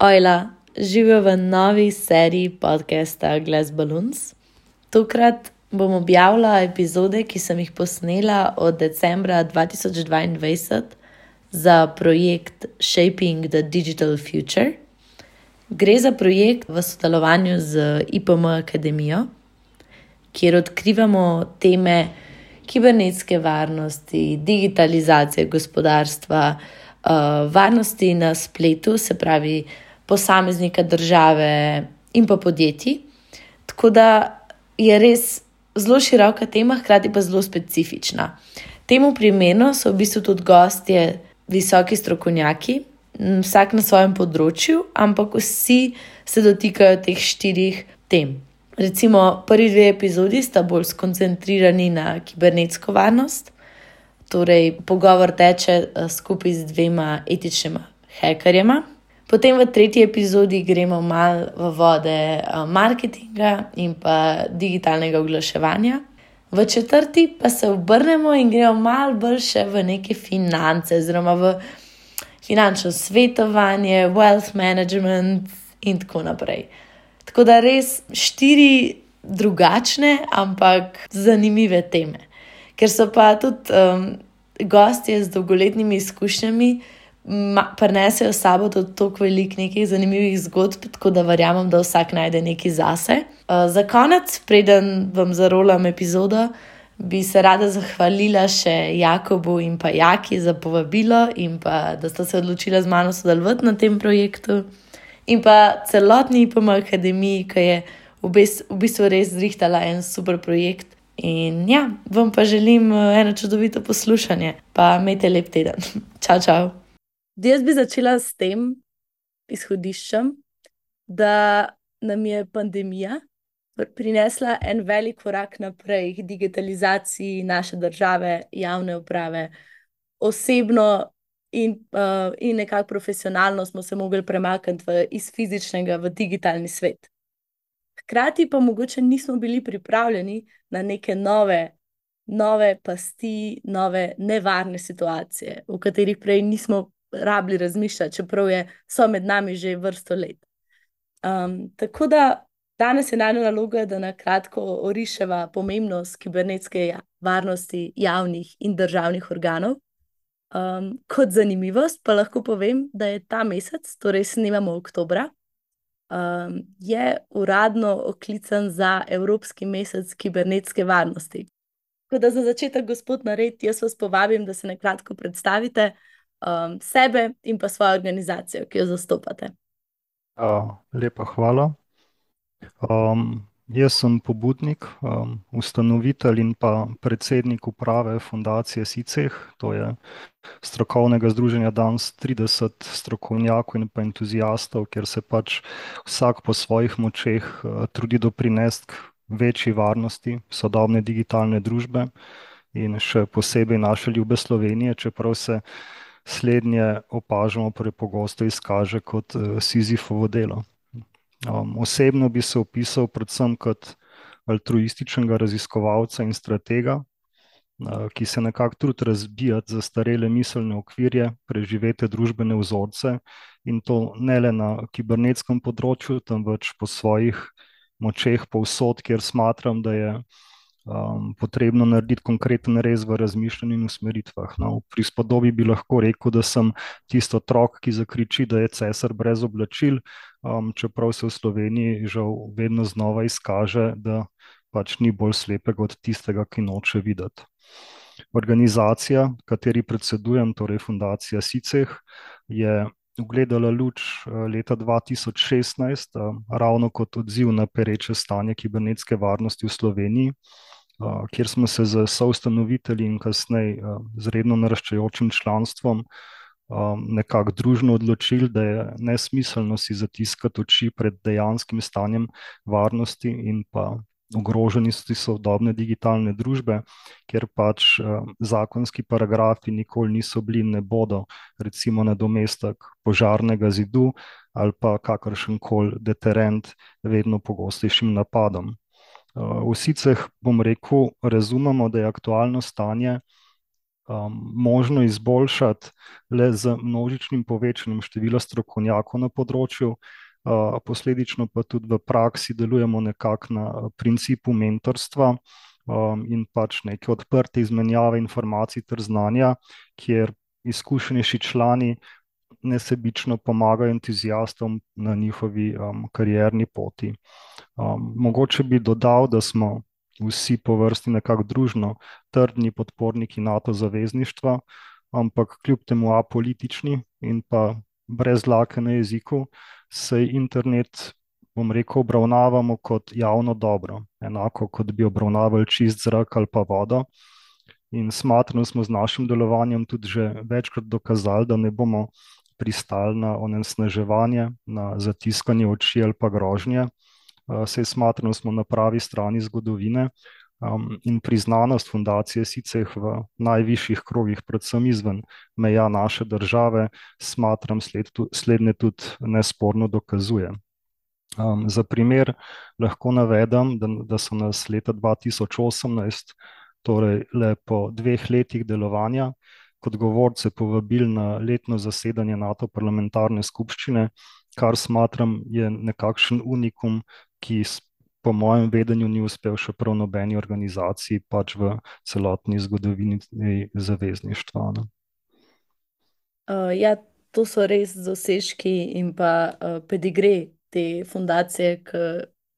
Ojla, živijo v novi seriji podcasta Glass Balloons. Tokrat bom objavila epizode, ki sem jih posnela od decembra 2022 za projekt Shaping the Digital Future. Gre za projekt v sodelovanju z IPM Akademijo, kjer odkrivamo teme kibernetske varnosti, digitalizacije gospodarstva, uh, varnosti na spletu, se pravi posameznika, države in pa podjetij. Tako da je res zelo široka tema, hkrati pa zelo specifična. Temu primerno so v bistvu tudi gostje, visoki strokovnjaki, vsak na svojem področju, ampak vsi se dotikajo teh štirih tem. Recimo, prvi dve epizodi sta bolj skoncentrirani na kibernetsko varnost, torej pogovor teče eh, skupaj z dvema etičnima hekerjema. Potem v tretji epizodi gremo malo v vode eh, marketinga in pa digitalnega oglaševanja. V četrti pa se obrnemo in gremo malo bolj še v neke finance, oziroma v finančno svetovanje, wealth management in tako naprej. Tako da res štiri drugačne, ampak zanimive teme. Ker so pa tudi um, gostje z dolgoletnimi izkušnjami, prenesejo s sabo tudi toliko velik nekih zanimivih zgodb, tako da verjamem, da vsak najde nekaj zase. Uh, za konec, preden vam zarolam epizodo, bi se rada zahvalila še Jakobu in pa Jaki za povabilo in pa da sta se odločila z mano sodelovati na tem projektu in pa celotni IPM akademiji, ki je v, bes, v bistvu res zrihtala en super projekt. In ja, vam pa želim eh, eno čudovito poslušanje, pa imejte lep teden. Čau, čau. Jaz bi začela s tem izhodiščem, da nam je pandemija prinesla en velik korak naprej k digitalizaciji naše države, javne uprave. Osebno in, uh, in nekako profesionalno smo se mogli premakniti v, iz fizičnega v digitalni svet. Hkrati pa mogoče nismo bili pripravljeni na neke nove, nove pasti, nove nevarne situacije, v katerih prej nismo rabili razmišljati, čeprav je, so med nami že vrsto let. Um, tako da danes je najna naloga, da na kratko oriševa pomembnost kibernetske varnosti javnih in državnih organov. Um, kot zanimivost pa lahko povem, da je ta mesec, torej snemamo oktober, um, je uradno oklican za Evropski mesec kibernetske varnosti. Tako da za začetek, gospod Nared, jaz vas povabim, da se na kratko predstavite um, sebe in pa svojo organizacijo, ki jo zastopate. Uh, lepa hvala. Um, Jaz sem pobudnik, um, ustanovitelj in pa predsednik uprave fundacije SICEH, to je strokovnega združenja danes 30 strokovnjakov in pa entuzijastov, kjer se pač vsak po svojih močeh uh, trudi doprinesti k večji varnosti sodobne digitalne družbe in še posebej naše ljube Slovenije, čeprav se slednje opažamo prepogosto izkaže kot uh, Sizifovo delo. Um, osebno bi se opisal predvsem kot altruističnega raziskovalca in stratega, uh, ki se nekako trudi razbijati zastarele miselne okvirje, preživete družbene vzorce in to ne le na kibernetskem področju, temveč po svojih močeh, povsod, kjer smatram, da je um, potrebno narediti konkreten rez v razmišljanju in usmeritvah. No, pri spodobi bi lahko rekel, da sem tisto otrok, ki zakriči, da je cesar brez oblačil, um, čeprav se v Sloveniji žal vedno znova izkaže, da pač ni bolj slepega od tistega, ki noče videti. Organizacija, kateri predsedujem, torej Fundacija SICEH, je ugledala luč leta 2016, ravno kot odziv na pereče stanje kibernetske varnosti v Sloveniji kjer smo se z soustanovitelji in kasneje z redno naraščajočim članstvom nekako družno odločili, da je nesmiselno si zatiskati oči pred dejanskim stanjem varnosti in pa ogroženosti sodobne digitalne družbe, ker pač zakonski paragrafi nikoli niso bili in ne bodo, recimo, nadomestek požarnega zidu ali pa kakršen koli deterent vedno pogostejšim napadom. V siceh, bom rekel, razumemo, da je aktualno stanje um, možno izboljšati le z množičnim povečanjem števila strokovnjakov na področju, uh, posledično pa tudi v praksi delujemo nekako na principu mentorstva um, in pač neke odprte izmenjave informacij ter znanja, kjer izkušenejši člani nesebično pomagajo entuzijastom na njihovi um, karierni poti. Um, mogoče bi dodal, da smo vsi po vrsti nekako družno trdni podporniki NATO zavezništva, ampak kljub temu apolitični in pa brez lake na jeziku, se internet, bom rekel, obravnavamo kot javno dobro, enako kot bi obravnavali čist zrak ali pa vodo. In smatramo smo z našim delovanjem tudi že večkrat dokazali, da ne bomo pristali na onesnaževanje, na zatiskanje oči ali pa grožnje. Sej smatramo, smo na pravi strani zgodovine in priznanost fundacije sicer v najvišjih krogih, predvsem izven meja naše države, smatram sled, slednje tudi nesporno dokazuje. Um, za primer lahko navedem, da, da so nas leta 2018, torej le po dveh letih delovanja, kot govorce povabili na letno zasedanje NATO parlamentarne skupščine, kar smatram je nekakšen unikum, ki po mojem vedenju ni uspel še prav nobeni organizaciji pač v celotni zgodovini zavezništva. Uh, ja, to so res dosežki in pa uh, pedigre te fundacije,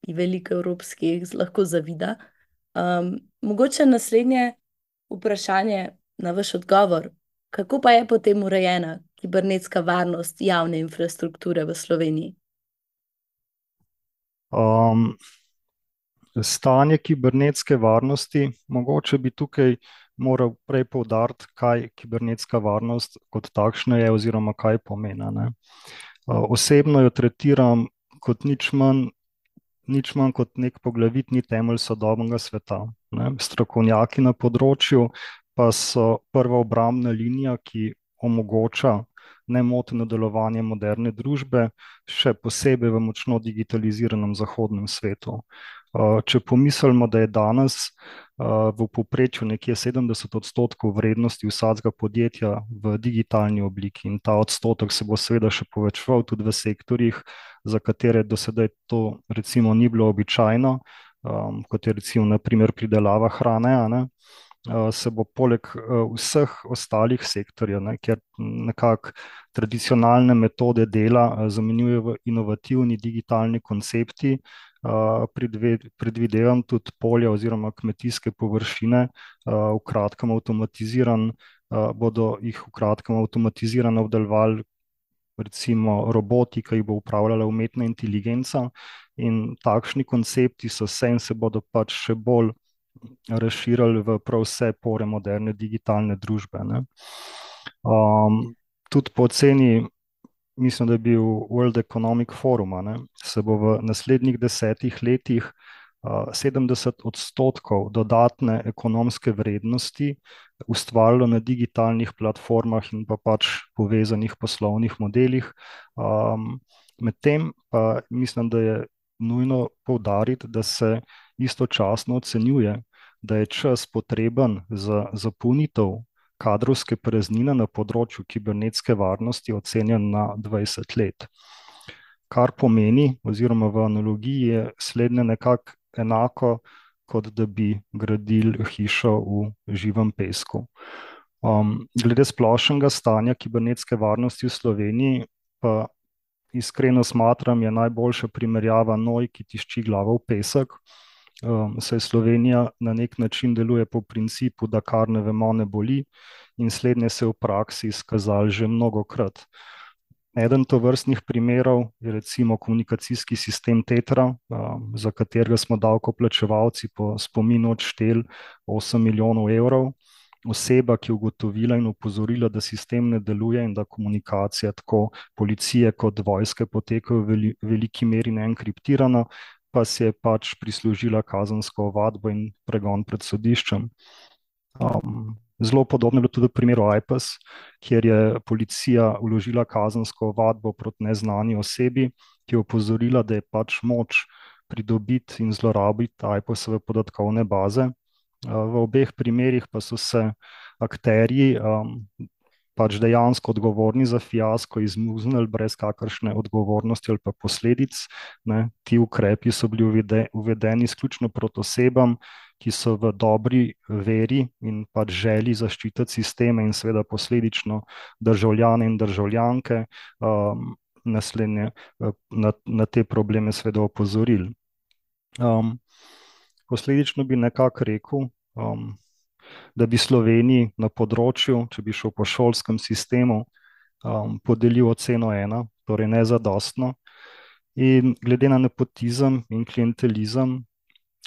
ki veliko evropskih lahko zavida. Um, mogoče naslednje vprašanje na vaš odgovor. Kako pa je potem urejena kibernetska varnost javne infrastrukture v Sloveniji? Um, stanje kibernetske varnosti, mogoče bi tukaj moral prej povdariti, kaj kibernetska varnost kot takšna je, oziroma kaj pomeni. Uh, osebno jo tretiram kot nič manj, nič manj kot nek poglavitni temelj sodobnega sveta. Ne. Strokovnjaki na področju pa so prva obrambna linija, ki omogoča nemoteno delovanje moderne družbe, še posebej v močno digitaliziranem zahodnem svetu. Če pomislimo, da je danes v povprečju nekje 70 odstotkov vrednosti vsakega podjetja v digitalni obliki in ta odstotek se bo seveda še povečeval tudi v sektorjih, za katere do sedaj to recimo ni bilo običajno, kot je recimo naprimer pridelava hrane, Eh, se bo poleg eh, vseh ostalih sektorjev, ne, kjer nekako tradicionalne metode dela eh, zamenjujejo inovativni digitalni koncepti, predvidevam tudi polje oziroma kmetijske površine, v kratkem avtomatiziran, bodo jih v kratkem avtomatizirano obdelovali recimo roboti, ki jih bo upravljala umetna inteligenca in takšni koncepti so se in se bodo pač še bolj razširili v prav vse pore moderne digitalne družbe. Um, tudi po oceni, mislim, da je bil World Economic Forum, ne, se bo v naslednjih desetih letih uh, 70 odstotkov dodatne ekonomske vrednosti ustvarilo na digitalnih platformah in pa pač povezanih poslovnih modelih. Um, Medtem pa mislim, da je nujno poudariti, da se istočasno ocenjuje, da je čas potreben za zapolnitev kadrovske praznine na področju kibernetske varnosti ocenjen na 20 let. Kar pomeni, oziroma v analogiji je slednje nekako enako, kot da bi gradili hišo v živem pesku. Um, glede splošnega stanja kibernetske varnosti v Sloveniji, pa iskreno smatram, je najboljša primerjava noj, ki tišči glavo v pesek. Um, saj Slovenija na nek način deluje po principu, da kar ne vemo, ne boli, in slednje se je v praksi izkazalo že mnogo krat. Eden to vrstnih primerov je recimo komunikacijski sistem Tetra, um, za katerega smo davkoplačevalci po spominu odšteli 8 milijonov evrov. Oseba, ki je ugotovila in upozorila, da sistem ne deluje in da komunikacija tako policije kot vojske potekajo v veliki meri neenkriptirano, pa si je pač prislužila kazensko ovadbo in pregon pred sodiščem. Um, zelo podobno je bilo tudi v primeru IPAS, kjer je policija uložila kazensko ovadbo proti neznani osebi, ki je opozorila, da je pač moč pridobiti in zlorabiti IPAS-ove podatkovne baze. V obeh primerih pa so se akterji um, pač dejansko odgovorni za fiasko izmuznili brez kakršne odgovornosti ali pa posledic. Ne. Ti ukrepi so bili uvedeni izključno proti osebam, ki so v dobri veri in pač želi zaščititi sisteme in seveda posledično državljane in državljanke um, naslednje na, na te probleme seveda opozorili. Um, posledično bi nekako rekel, um, da bi Sloveniji na področju, če bi šel po šolskem sistemu, um, podelil oceno ena, torej nezadostno. In glede na nepotizem in klientelizem,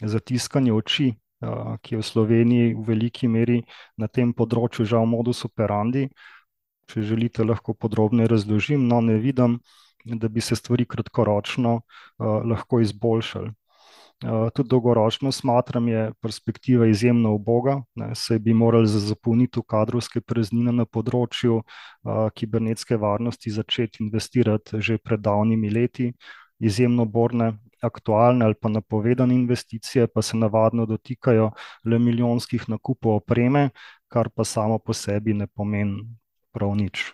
zatiskanje oči, uh, ki je v Sloveniji v veliki meri na tem področju žal modus operandi, če želite, lahko podrobneje razložim, no ne vidim, da bi se stvari kratkoročno uh, lahko izboljšali. Eh, tudi dolgoročno smatram, je perspektiva izjemno uboga. Se bi morali za zapolnitev kadrovske preznine na področju uh, kibernetske varnosti začeti investirati že pred davnimi leti. Izjemno borne, aktualne ali pa napovedane investicije pa se navadno dotikajo le milijonskih nakupov opreme, kar pa samo po sebi ne pomeni prav nič.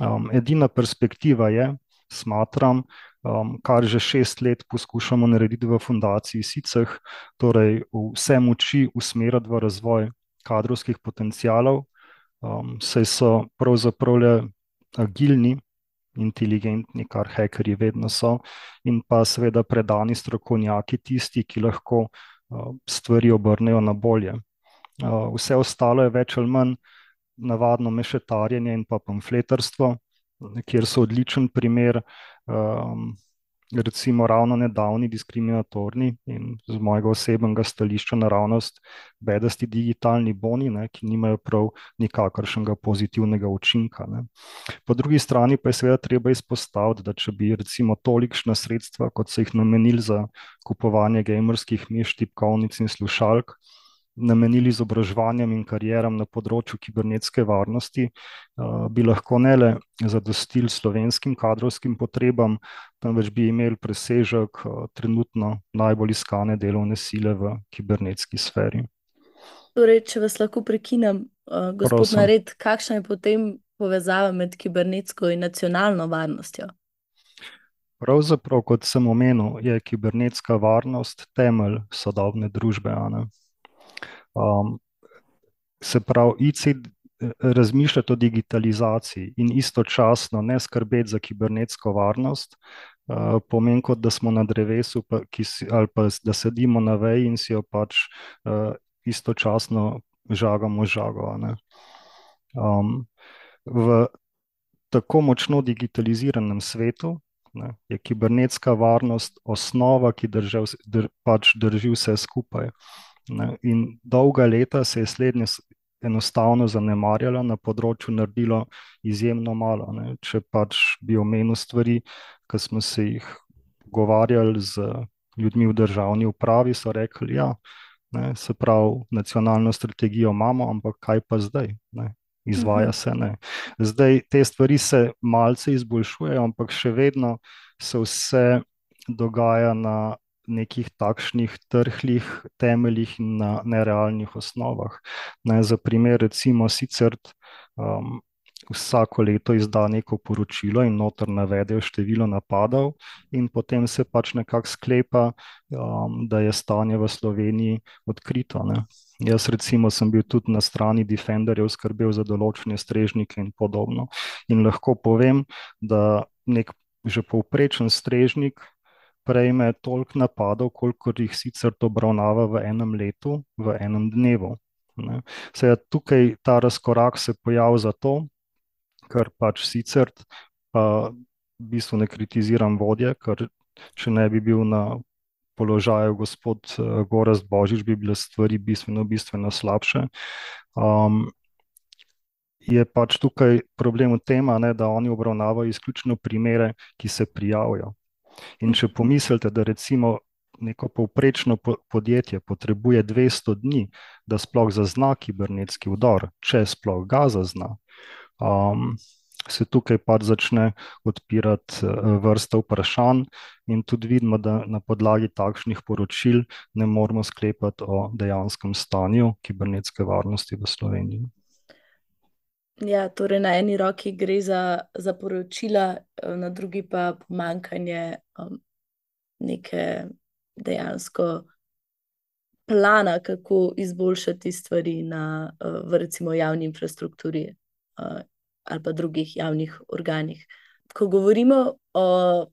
Um, edina perspektiva je, smatram, um, kar že šest let poskušamo narediti v fundaciji SICEH, torej vse moči usmeriti v razvoj kadrovskih potencijalov, um, saj so pravzaprav le agilni, inteligentni, kar hekerji vedno so, in pa seveda predani strokovnjaki, tisti, ki lahko uh, stvari obrnejo na bolje. Uh, vse ostalo je več ali manj navadno mešetarjenje in pa pamfletarstvo kjer so odličen primer, um, recimo, ravno nedavni diskriminatorni in z mojega osebnega stališča naravnost bedasti digitalni boni, ne, ki nimajo prav nikakršnega pozitivnega učinka. Ne. Po drugi strani pa je seveda treba izpostaviti, da če bi recimo tolikšna sredstva, kot so jih namenili za kupovanje gamerskih miš, tipkovnic in slušalk, namenili izobraževanjem in karieram na področju kibernetske varnosti, bi lahko ne le zadostili slovenskim kadrovskim potrebam, temveč bi imeli presežek trenutno najbolj iskane delovne sile v kibernetski sferi. Torej, če vas lahko prekinem, gospod Prosim. Nared, kakšna je potem povezava med kibernetsko in nacionalno varnostjo? Pravzaprav, kot sem omenil, je kibernetska varnost temelj sodobne družbe. Um, se pravi, IC razmišljati o digitalizaciji in istočasno ne skrbeti za kibernetsko varnost, uh, pomeni, kot da smo na drevesu, pa, si, ali pa da sedimo na veji in si jo pač uh, istočasno žagamo žago. Um, v tako močno digitaliziranem svetu ne, je kibernetska varnost osnova, ki drži, dr, pač drži vse skupaj. In dolga leta se je slednje enostavno zanemarjalo, na področju naredilo izjemno malo. Ne. Če pač bi omenil stvari, ki smo se jih pogovarjali z ljudmi v državni upravi, so rekli, da ja, se pravi, nacionalno strategijo imamo, ampak kaj pa zdaj? Ne. Izvaja mhm. se ne. Zdaj te stvari se malce izboljšujejo, ampak še vedno se vse dogaja na nekih takšnih trhlih temeljih in na nerealnih osnovah. Ne, za primer, recimo, sicer um, vsako leto izda neko poročilo in noter navedejo število napadov, in potem se pač nekako sklepa, um, da je stanje v Sloveniji odkrito. Ne. Jaz, recimo, sem bil tudi na strani Defenderjev, skrbel za določene strežnike in podobno. In lahko povem, da nek že povprečen strežnik prejme toliko napadov, koliko jih sicer to obravnava v enem letu, v enem dnevu. Seveda tukaj ta razkorak se pojavlja zato, ker pač sicer pa v bistvu ne kritiziram vodje, ker če ne bi bil na položaju gospod Gorast Božič, bi bile stvari bistveno, bistveno slabše. Um, je pač tukaj problem v tem, da oni obravnavajo izključno primere, ki se prijavijo. In če pomislite, da recimo neko povprečno podjetje potrebuje 200 dni, da sploh zazna kibernetski vdor, če sploh ga zazna, um, se tukaj pač začne odpirati vrsta vprašanj, in tudi vidimo, da na podlagi takšnih poročil ne moremo sklepati o dejanskem stanju kibernetske varnosti v Sloveniji. Ja, torej na eni roki gre za, za poročila, na drugi pa pomankanje um, neke dejansko plana, kako izboljšati stvari na, v recimo javni infrastrukturi ali pa drugih javnih organih. Ko govorimo o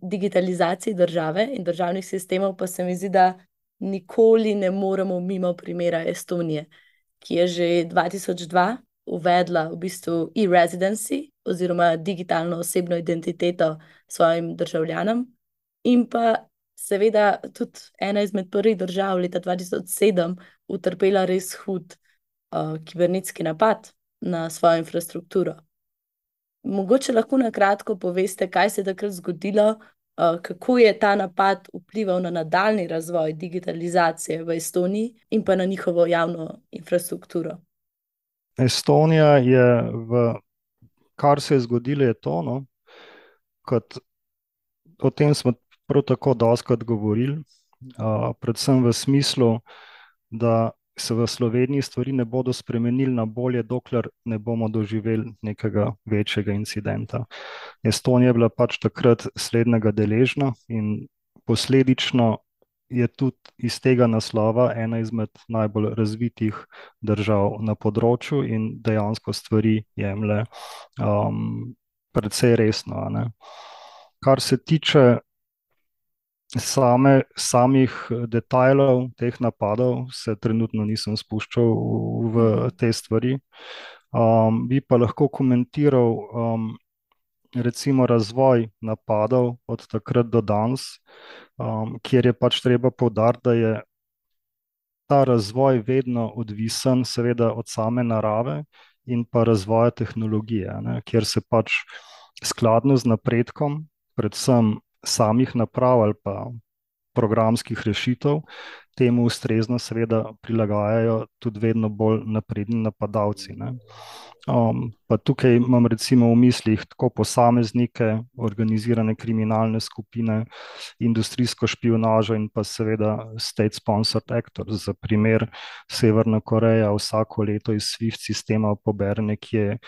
digitalizaciji države in državnih sistemov, pa se mi zdi, da nikoli ne moremo mimo primera Estonije, ki je že 2002 uvedla v bistvu e-residency oziroma digitalno osebno identiteto svojim državljanom, in pa seveda tudi ena izmed prvih držav leta 2007 utrpela res hud uh, kibernetski napad na svojo infrastrukturo. Mogoče lahko na kratko poveste, kaj se je takrat zgodilo, uh, kako je ta napad vplival na nadaljni razvoj digitalizacije v Estoniji in pa na njihovo javno infrastrukturo. Estonija je, v, kar se je zgodilo, je to, no, kot o tem smo prav tako doskrat govorili, uh, predvsem v smislu, da se v Sloveniji stvari ne bodo spremenili na bolje, dokler ne bomo doživeli nekega večjega incidenta. Estonija je bila pač takrat slednjega deležna in posledično je tudi iz tega naslova ena izmed najbolj razvitih držav na področju in dejansko stvari jemlje um, precej resno. Kar se tiče same, samih detajlov teh napadov, se trenutno nisem spuščal v, v te stvari. Um, bi pa lahko komentiral, um, recimo, razvoj napadov od takrat do danes, um, kjer je pač treba poudariti, da je ta razvoj vedno odvisen, seveda, od same narave in pa razvoja tehnologije, ne, kjer se pač skladno z napredkom, predvsem samih naprav ali pa programskih rešitev, temu ustrezno, seveda, prilagajajo tudi vedno bolj napredni napadalci. Um, pa tukaj imam recimo v mislih tako posameznike, organizirane kriminalne skupine, industrijsko špionažo in pa seveda state-sponsored actors. Za primer, Severna Koreja vsako leto iz SWIFT sistema pobere nekje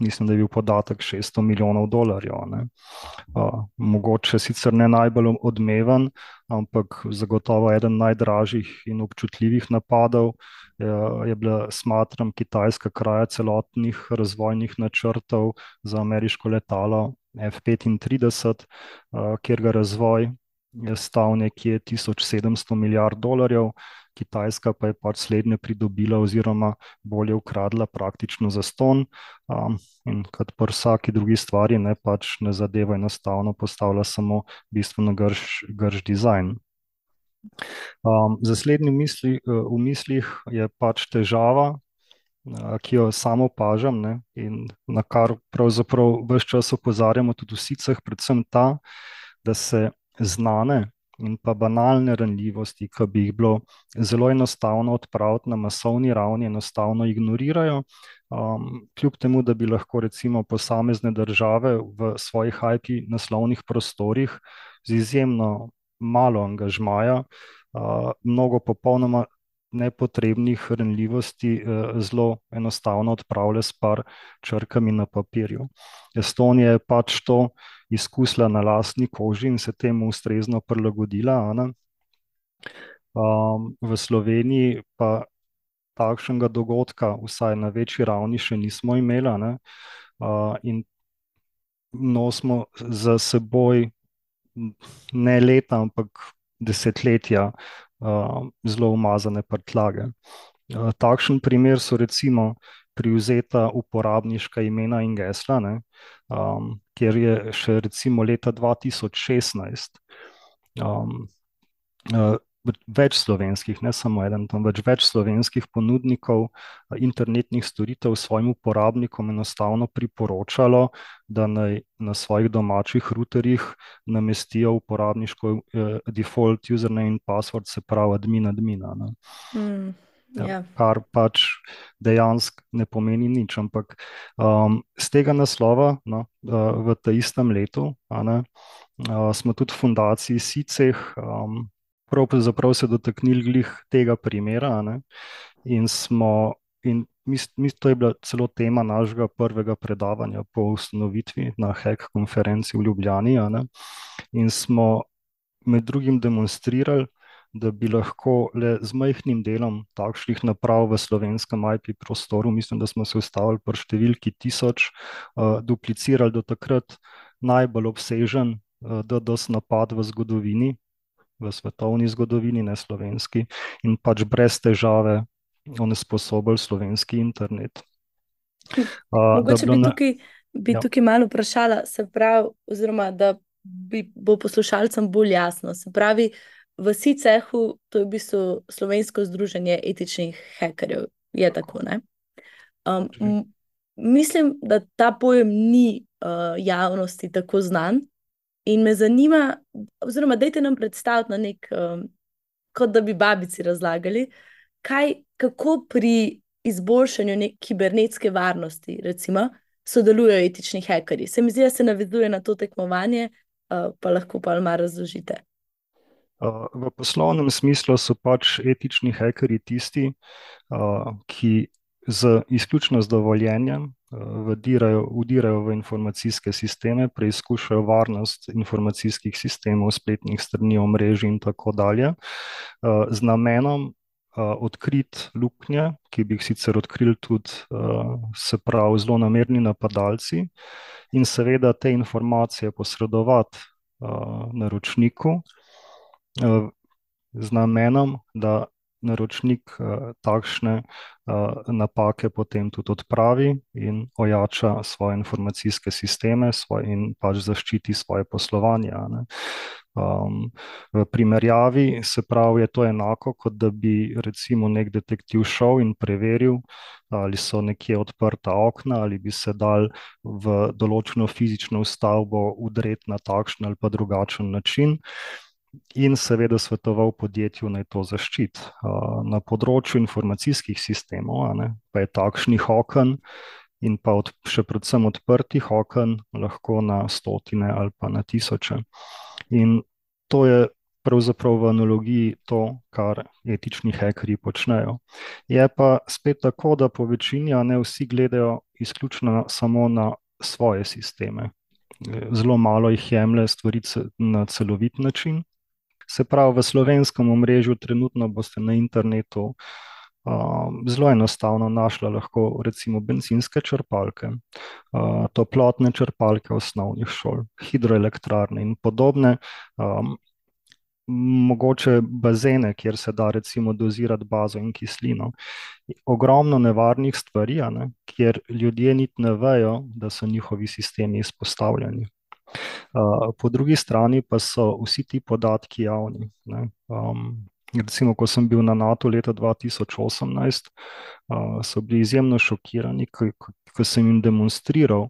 mislim, da je bil podatek 600 milijonov dolarjev. Uh, mogoče sicer ne najbolj odmeven, ampak zagotovo eden najdražjih in občutljivih napadov je, je bila, smatram, kitajska kraja celotnih razvojnih načrtov za ameriško letalo F-35, uh, kjer ga razvoj je stal nekje 1700 milijard dolarjev. Kitajska pa je pač slednje pridobila, oziroma bolje ukradla, praktično za ston. Um, in kot pri vsaki drugi stvari, ne pač ne zadeva enostavno, postavlja samo bistveno grš, grš dizajn. Um, za slednji misli, v mislih je pač težava, ki jo samo opažam in na kar pravzaprav vse čas opozarjamo, tudi v sicah, predvsem ta, da se znane in pa banalne ranljivosti, ki bi jih bilo zelo enostavno odpraviti na masovni ravni, enostavno ignorirajo. Um, kljub temu, da bi lahko recimo posamezne države v svojih IP naslovnih prostorih z izjemno malo angažmaja, uh, mnogo popolnoma nepotrebnih ranljivosti uh, zelo enostavno odpravlja s par črkami na papirju. Estonija je pač to izkusila na lastni koži in se temu ustrezno prilagodila. Um, v Sloveniji pa takšnega dogodka, vsaj na večji ravni, še nismo imeli. Uh, in nosimo za seboj ne leta, ampak desetletja uh, zelo umazane prtljage. Uh, takšen primer so recimo privzeta uporabniška imena in gesla, ne, um, kjer je še recimo leta 2016 um, uh, več slovenskih, ne samo eden, temveč več slovenskih ponudnikov uh, internetnih storitev svojim uporabnikom enostavno priporočalo, da naj na svojih domačih routerjih namestijo uporabniško uh, default username in password, se pravi admin admina. Mm. Ja, ja. Kar pač dejansko ne pomeni nič. Ampak um, z tega naslova, no, uh, v tem istem letu, ne, uh, smo tudi v fundaciji SICEH um, pravzaprav se dotaknili tega primera. Ne, in smo, in mi, mi, to je bila celo tema našega prvega predavanja po ustanovitvi na HEK konferenci v Ljubljani. Ne, in smo med drugim demonstrirali da bi lahko le z majhnim delom takšnih naprav v slovenskem IP prostoru, mislim, da smo se ustavili pri številki tisoč, uh, duplicirali do takrat najbolj obsežen uh, DDoS napad v zgodovini, v svetovni zgodovini, ne slovenski, in pač brez težave onesposobili slovenski internet. Uh, Mogoče bi tukaj, bi ja. tukaj malo vprašala, se pravi, oziroma da bi bo poslušalcem bolj jasno. Se pravi, uh, v SICEH-u, to je v bistvu slovensko združenje etičnih hekerjev, je tako. Um, mislim, da ta pojem ni uh, javnosti tako znan in me zanima, oziroma, dajte nam predstaviti na nek, um, kot da bi babici razlagali, kaj, kako pri izboljšanju neke kibernetske varnosti, recimo, sodelujejo etični hekerji. Se mi zdi, da se navezuje na to tekmovanje, uh, pa lahko pa malo razložite. V poslovnem smislu so pač etični hekerji tisti, ki z izključno z dovoljenjem vdirajo, vdirajo v informacijske sisteme, preizkušajo varnost informacijskih sistemov, spletnih strani, omrežij in tako dalje, z namenom odkriti luknje, ki bi jih sicer odkrili tudi, se pravi, zelo namerni napadalci, in seveda te informacije posredovati naročniku z namenom, da naročnik takšne napake potem tudi odpravi in ojača svoje informacijske sisteme in pač zaščiti svoje poslovanje. Um, v primerjavi se pravi, je to enako, kot da bi recimo nek detektiv šel in preveril, ali so nekje odprta okna, ali bi se dal v določeno fizično stavbo udreti na takšen ali pa drugačen način in seveda svetoval podjetju naj to zaščiti. Na področju informacijskih sistemov ne, pa je takšnih okn in pa od, še predvsem odprtih okn lahko na stotine ali pa na tisoče. In to je pravzaprav v analogiji to, kar etični hekerji počnejo. Je pa spet tako, da po večini ne vsi gledajo izključno samo na svoje sisteme. Zelo malo jih jemlje stvari na celovit način, Se pravi, v slovenskem omrežju trenutno boste na internetu um, zelo enostavno našli lahko recimo benzinske črpalke, uh, toplotne črpalke osnovnih šol, hidroelektrarne in podobne. Um, Mogoče bazene, kjer se da recimo dozirati bazo in kislino. Ogromno nevarnih stvari, ne, kjer ljudje niti ne vejo, da so njihovi sistemi izpostavljeni. Po drugi strani pa so vsi ti podatki javni. Um, recimo, ko sem bil na NATO leta 2018, uh, so bili izjemno šokirani, ko sem jim demonstriral,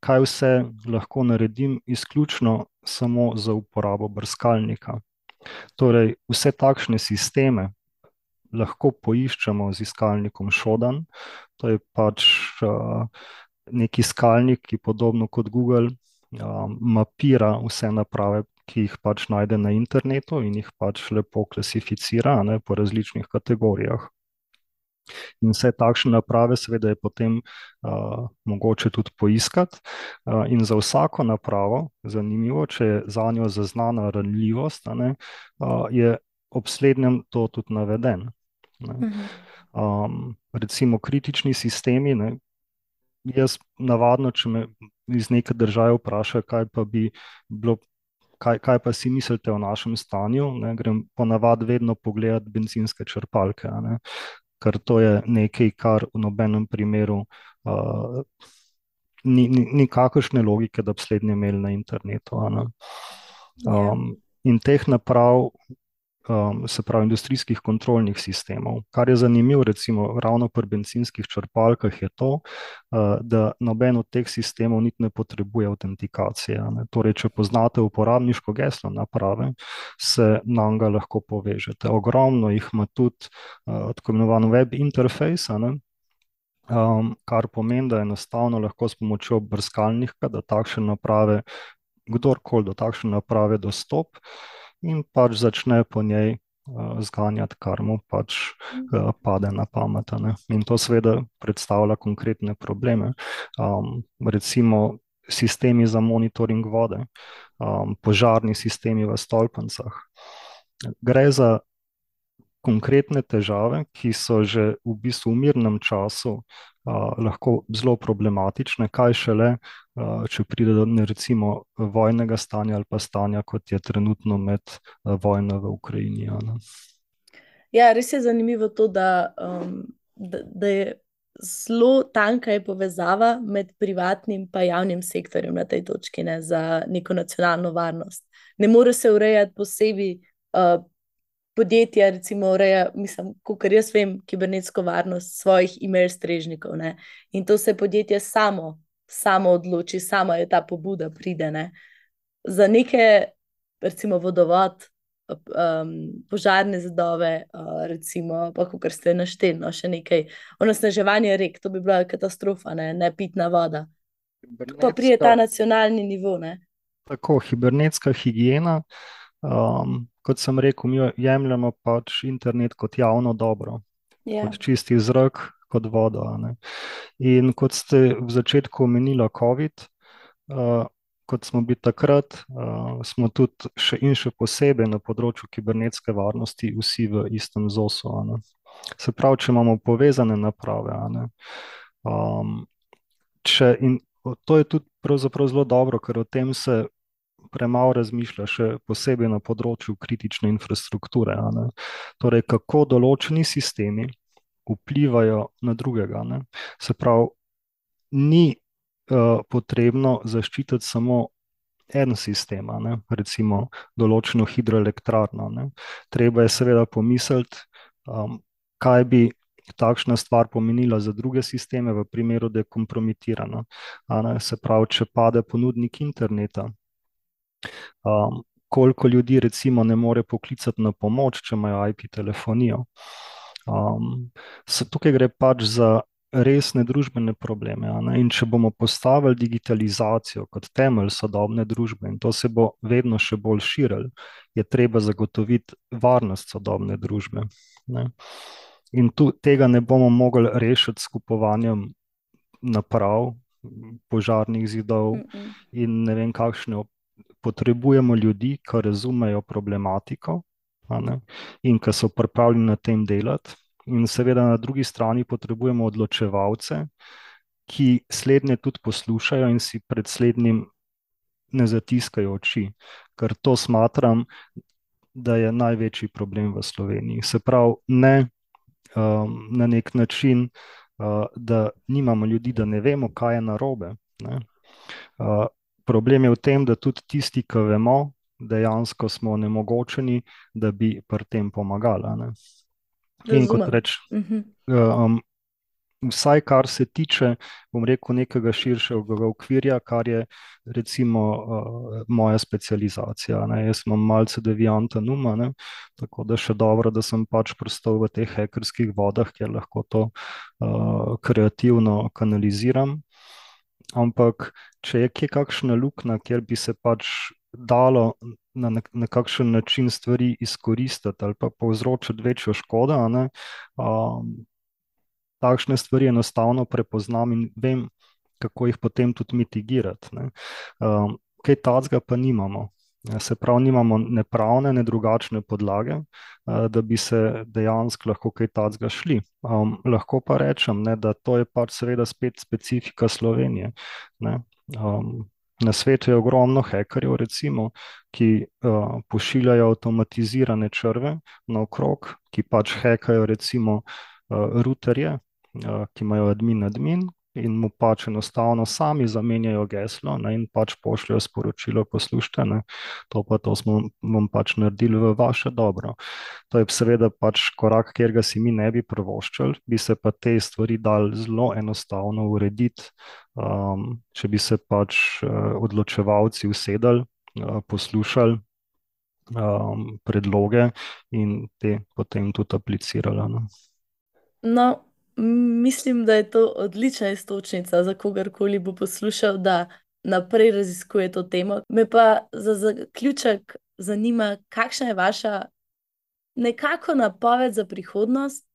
kaj vse lahko naredim, izključno samo za uporabo brskalnika. Torej, vse takšne sisteme lahko poiščemo z iskalnikom Shodan, to je pač uh, neki iskalnik, ki podobno kot Google um, mapira vse naprave, ki jih pač najde na internetu in jih pač lepo klasificira ne, po različnih kategorijah. In vse takšne naprave, seveda, je potem uh, mogoče tudi poiskati. Uh, in za vsako napravo, zanimivo, če je za njo zaznana ranljivost, ne, uh, je ob slednjem to tudi naveden. Um, recimo kritični sistemi, ne, jaz navadno, če me iz neke države vprašajo, kaj pa bi bilo. Kaj, kaj pa si mislite o našem stanju? Ne, grem ponavadi vedno pogledat benzinske črpalke, ne, ker to je nekaj, kar v nobenem primeru uh, ni, ni, ni kakršne logike, da bi slednje imeli na internetu. Um, in teh naprav um, se pravi, industrijskih kontrolnih sistemov. Kar je zanimivo, recimo, ravno pri benzinskih črpalkah, je to, uh, da noben od teh sistemov niti ne potrebuje autentikacije. Ne. Torej, če poznate uporabniško geslo naprave, se na njega lahko povežete. Ogromno jih ima tudi uh, tako imenovan web interfejs. Um, kar pomeni, da enostavno lahko s pomočjo brskalnika, da takšne naprave, kdorkoli do takšne naprave dostop, in pač začne po njej uh, zganjati, kar mu pač uh, pade na pamet. Ne? In to seveda predstavlja konkretne probleme. Um, recimo sistemi za monitoring vode, um, požarni sistemi v stolpnicah. Gre za konkretne težave, ki so že v bistvu v mirnem času lahko zelo problematične, kaj šele, če pride do recimo vojnega stanja ali pa stanja, kot je trenutno med vojno v Ukrajini. Ja, res je zanimivo to, da, um, da, da je zelo tanka je povezava med privatnim in javnim sektorjem na tej točki ne, za neko nacionalno varnost. Ne more se urejati posebej. Uh, podjetja, recimo, ureja, mislim, kar jaz vem, kibernetsko varnost svojih e-mail strežnikov. Ne? In to se podjetje samo, samo odloči, sama je ta pobuda, pride. Ne? Za neke, recimo, vodovod, um, požarne zadove, uh, recimo, pa kar ste našteli, no, še nekaj, onosnaževanje rek, to bi bila katastrofa, ne, ne pitna voda. Pa prije ta nacionalni nivo. Ne? Tako, hibernetska higiena. Um, kot sem rekel, mi jemljemo pač internet kot javno dobro, yeah. Ja. kot čisti zrak, kot vodo. In kot ste v začetku omenili, COVID, uh, kot smo bili takrat, uh, smo tudi še in še posebej na področju kibernetske varnosti, vsi v istem zosu. Se pravi, če imamo povezane naprave. Um, če, in to je tudi zelo dobro, ker o tem se premalo razmišlja, še posebej na področju kritične infrastrukture. Torej, kako določeni sistemi vplivajo na drugega. Ne? Se pravi, ni uh, potrebno zaščititi samo en sistem, ne? recimo določeno hidroelektrarno. Ne? Treba je seveda pomisliti, um, kaj bi. Takšna stvar pomenila za druge sisteme, v primeru, da je kompromitirana. Se pravi, če pade ponudnik interneta, koliko ljudi, recimo, ne more poklicati na pomoč, če imajo IP telefonijo. Um, tukaj gre pač za resne družbene probleme. In če bomo postavili digitalizacijo kot temelj sodobne družbe, in to se bo vedno še bolj širilo, je treba zagotoviti varnost sodobne družbe. Ne? In tu tega ne bomo mogli rešiti s kupovanjem naprav, požarnih zidov mm -mm. in ne vem, kakšne potrebujemo ljudi, ki razumejo problematiko in ki so pripravljeni na tem delati. In seveda na drugi strani potrebujemo odločevalce, ki slednje tudi poslušajo in si pred slednjim ne zatiskajo oči, ker to smatram, da je največji problem v Sloveniji. Se pravi, ne um, na nek način, uh, da nimamo ljudi, da ne vemo, kaj je narobe. Ne? Uh, problem je v tem, da tudi tisti, ki vemo, dejansko smo onemogočeni, da bi pri tem pomagali. In kot rečem, mhm. um, vsaj kar se tiče, bom rekel, nekega širšega okvirja, kar je recimo uh, moja specializacija. Ne? Jaz imam malce devianta numa, ne? tako da še dobro, da sem pač prostor v teh hekerskih vodah, kjer lahko to uh, kreativno kanaliziram. Ampak, če je kje kakšna luknja, kjer bi se pač dalo na nekakšen način stvari izkoristiti ali pa povzročiti večjo škodo, ne, um, takšne stvari enostavno prepoznam in vem, kako jih potem tudi mitigirati. Um, kaj tacga pa nimamo. Se pravi, nimamo ne pravne, ne drugačne podlage, da bi se dejansko lahko kaj takega šli. Um, lahko pa rečem, ne, da to je pač seveda spet specifika Slovenije. Um, na svetu je ogromno hekerjev, recimo, ki uh, pošiljajo avtomatizirane črve naokrog, ki pač hekajo recimo uh, routerje, uh, ki imajo admin admin, in mu pač enostavno sami zamenjajo geslo ne, in pač pošljajo sporočilo, poslušajte, ne, to pa to smo vam pač naredili v vaše dobro. To je seveda pač korak, kjer ga si mi ne bi prvoščali, bi se pa te stvari dal zelo enostavno urediti, um, če bi se pač uh, odločevalci usedali, uh, poslušali. Um, predloge in te potem tudi aplicirala. No, no Mislim, da je to odlična istočnica za kogarkoli bo poslušal, da naprej raziskuje to temo. Me pa za zaključek zanima, kakšna je vaša nekako napoved za prihodnost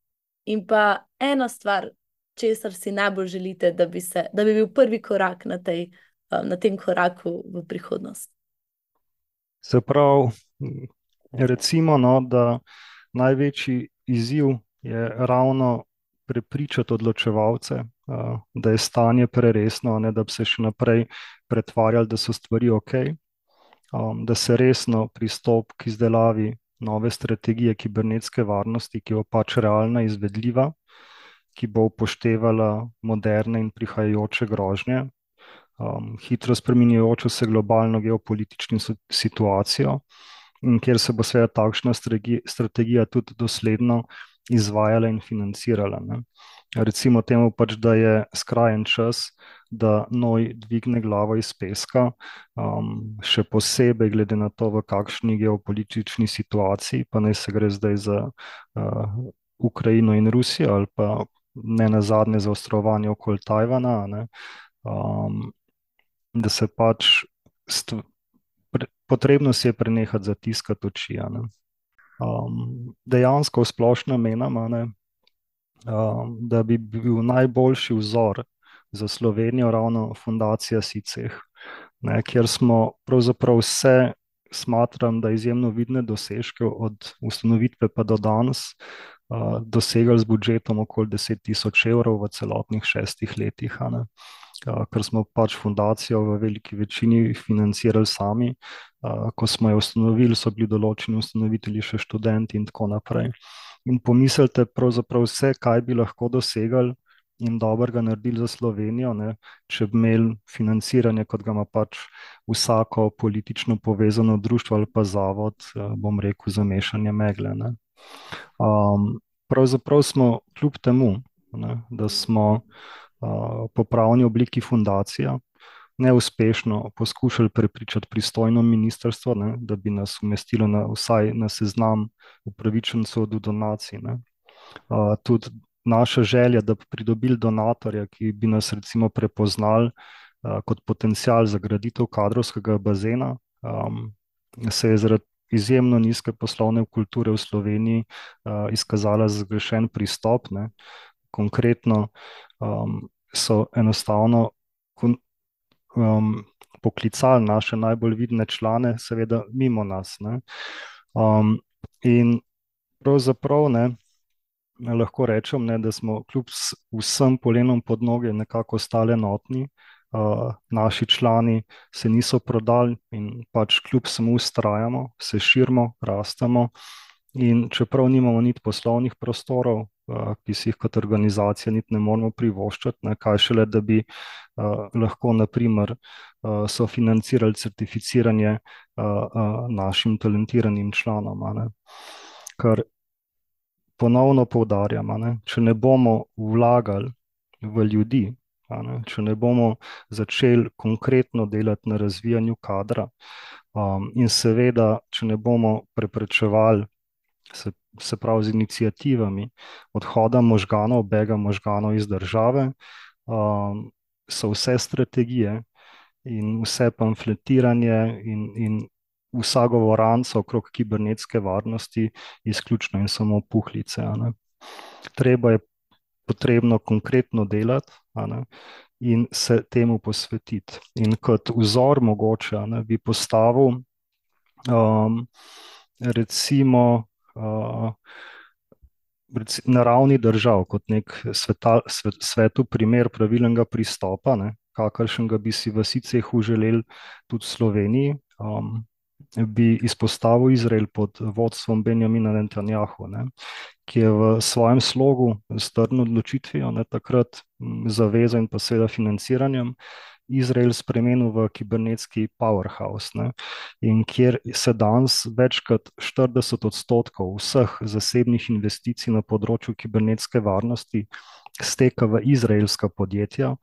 in pa ena stvar, česar si najbolj želite, da bi, se, da bi bil prvi korak na, tej, na tem koraku v prihodnost. Se pravi, recimo, no, da največji izziv je ravno prepričati odločevalce, da je stanje preresno, ne, da bi se še naprej pretvarjali, da so stvari ok, da se resno pristop k izdelavi nove strategije kibernetske varnosti, ki bo pač realna, izvedljiva, ki bo upoštevala moderne in prihajajoče grožnje, hitro spreminjajočo se globalno geopolitično situacijo, in kjer se bo seveda takšna strategija tudi dosledno izvajala in financirala. Ne. Recimo temu pač, da je skrajen čas, da noj dvigne glavo iz peska, um, še posebej glede na to, v kakšni geopolitični situaciji, pa naj se gre zdaj za uh, Ukrajino in Rusijo ali pa ne na zadnje zaostrovanje okoli Tajvana, um, da se pač potrebno si je prenehati zatiskati oči. Um, dejansko v splošnem menim, um, da bi bil najboljši vzor za Slovenijo ravno fundacija SICEH, ne, kjer smo pravzaprav vse, smatram, da izjemno vidne dosežke od ustanovitve pa do danes uh, dosegali z budžetom okoli 10 tisoč evrov v celotnih šestih letih. Uh, ker smo pač fundacijo v veliki večini financirali sami, ko smo jo ustanovili, so bili določeni ustanovitelji še študenti in tako naprej. In pomislite pravzaprav vse, kaj bi lahko dosegali in dobrega naredili za Slovenijo, ne, če bi imeli financiranje, kot ga ima pač vsako politično povezano društvo ali pa zavod, bom rekel, za mešanje megle. Um, pravzaprav smo kljub temu, ne, da smo uh, po pravni obliki fundacija, neuspešno poskušali prepričati pristojno ministrstvo, ne, da bi nas umestilo na, vsaj na seznam upravičencev do donacij. Uh, tudi naša želja, da bi pridobili donatorja, ki bi nas recimo prepoznali uh, kot potencial za graditev kadrovskega bazena, um, se je zaradi izjemno nizke poslovne kulture v Sloveniji uh, izkazala za zgrešen pristop. Ne. Konkretno um, so enostavno um, poklicali naše najbolj vidne člane, seveda mimo nas. Um, in pravzaprav ne, lahko rečem, ne, da smo kljub vsem polenom pod noge nekako ostali enotni. Uh, naši člani se niso prodali in pač kljub samo ustrajamo, se širimo, rastemo. In čeprav nimamo niti poslovnih prostorov, ki si jih kot organizacija niti ne moramo privoščiti, ne, kaj šele, da bi uh, lahko naprimer uh, sofinancirali certificiranje uh, uh, našim talentiranim članom. Ne. Ker ponovno poudarjam, ne, če ne bomo vlagali v ljudi, ne, če ne bomo začeli konkretno delati na razvijanju kadra, um, in seveda, če ne bomo preprečevali se, se pravi z inicijativami odhoda možganov, bega možganov iz države, um, so vse strategije in vse pamfletiranje in, in vsa govoranca okrog kibernetske varnosti izključno in samo puhlice. Treba je potrebno konkretno delati in se temu posvetiti. In kot vzor mogoče ne, bi postavil um, recimo na ravni držav, kot nek sveta, svet, svetu primer pravilnega pristopa, ne, kakršnega bi si v Sicehu želeli tudi Sloveniji. Um, bi izpostavil Izrael pod vodstvom Benjamina Netanjahu, ne, ki je v svojem slogu s trdno odločitvijo, ne, takrat zaveza in pa seveda financiranjem, Izrael spremenil v kibernetski powerhouse, ne, in kjer se danes več kot 40 odstotkov vseh zasebnih investicij na področju kibernetske varnosti steka v izraelska podjetja,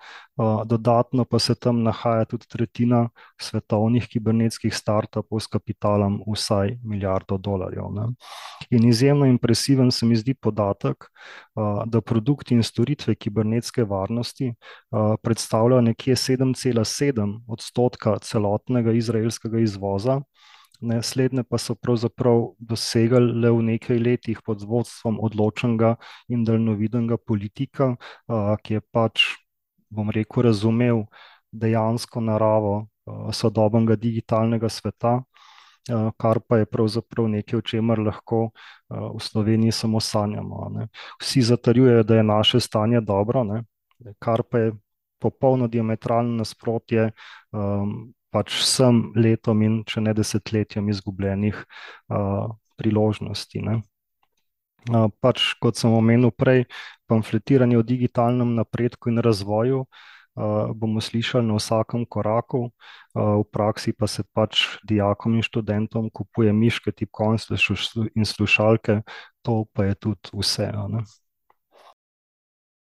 dodatno pa se tam nahaja tudi tretjina svetovnih kibernetskih startupov s kapitalom vsaj milijardo dolarjev. Ne. In izjemno impresiven se mi zdi podatek, da produkti in storitve kibernetske varnosti predstavljajo nekje 7,7 odstotka celotnega izraelskega izvoza. Ne, slednje pa so pravzaprav dosegli le v nekaj letih pod vodstvom odločnega in daljnovidnega politika, ki je pač, bom rekel, razumel dejansko naravo sodobnega digitalnega sveta, kar pa je pravzaprav nekaj, o čemer lahko v Sloveniji samo sanjamo, ne. Vsi zatrjujejo, da je naše stanje dobro, ne, kar pa je popolno diametralno nasprotje pač vsem letom in če ne desetletjem izgubljenih priložnosti, ne. Pač kot sem omenil prej, pamfletiranje o digitalnem napredku in razvoju bomo slišali na vsakem koraku, v praksi pa se pač dijakom in študentom kupuje miške, tipkovnice in slušalke, to pa je tudi vse, ne.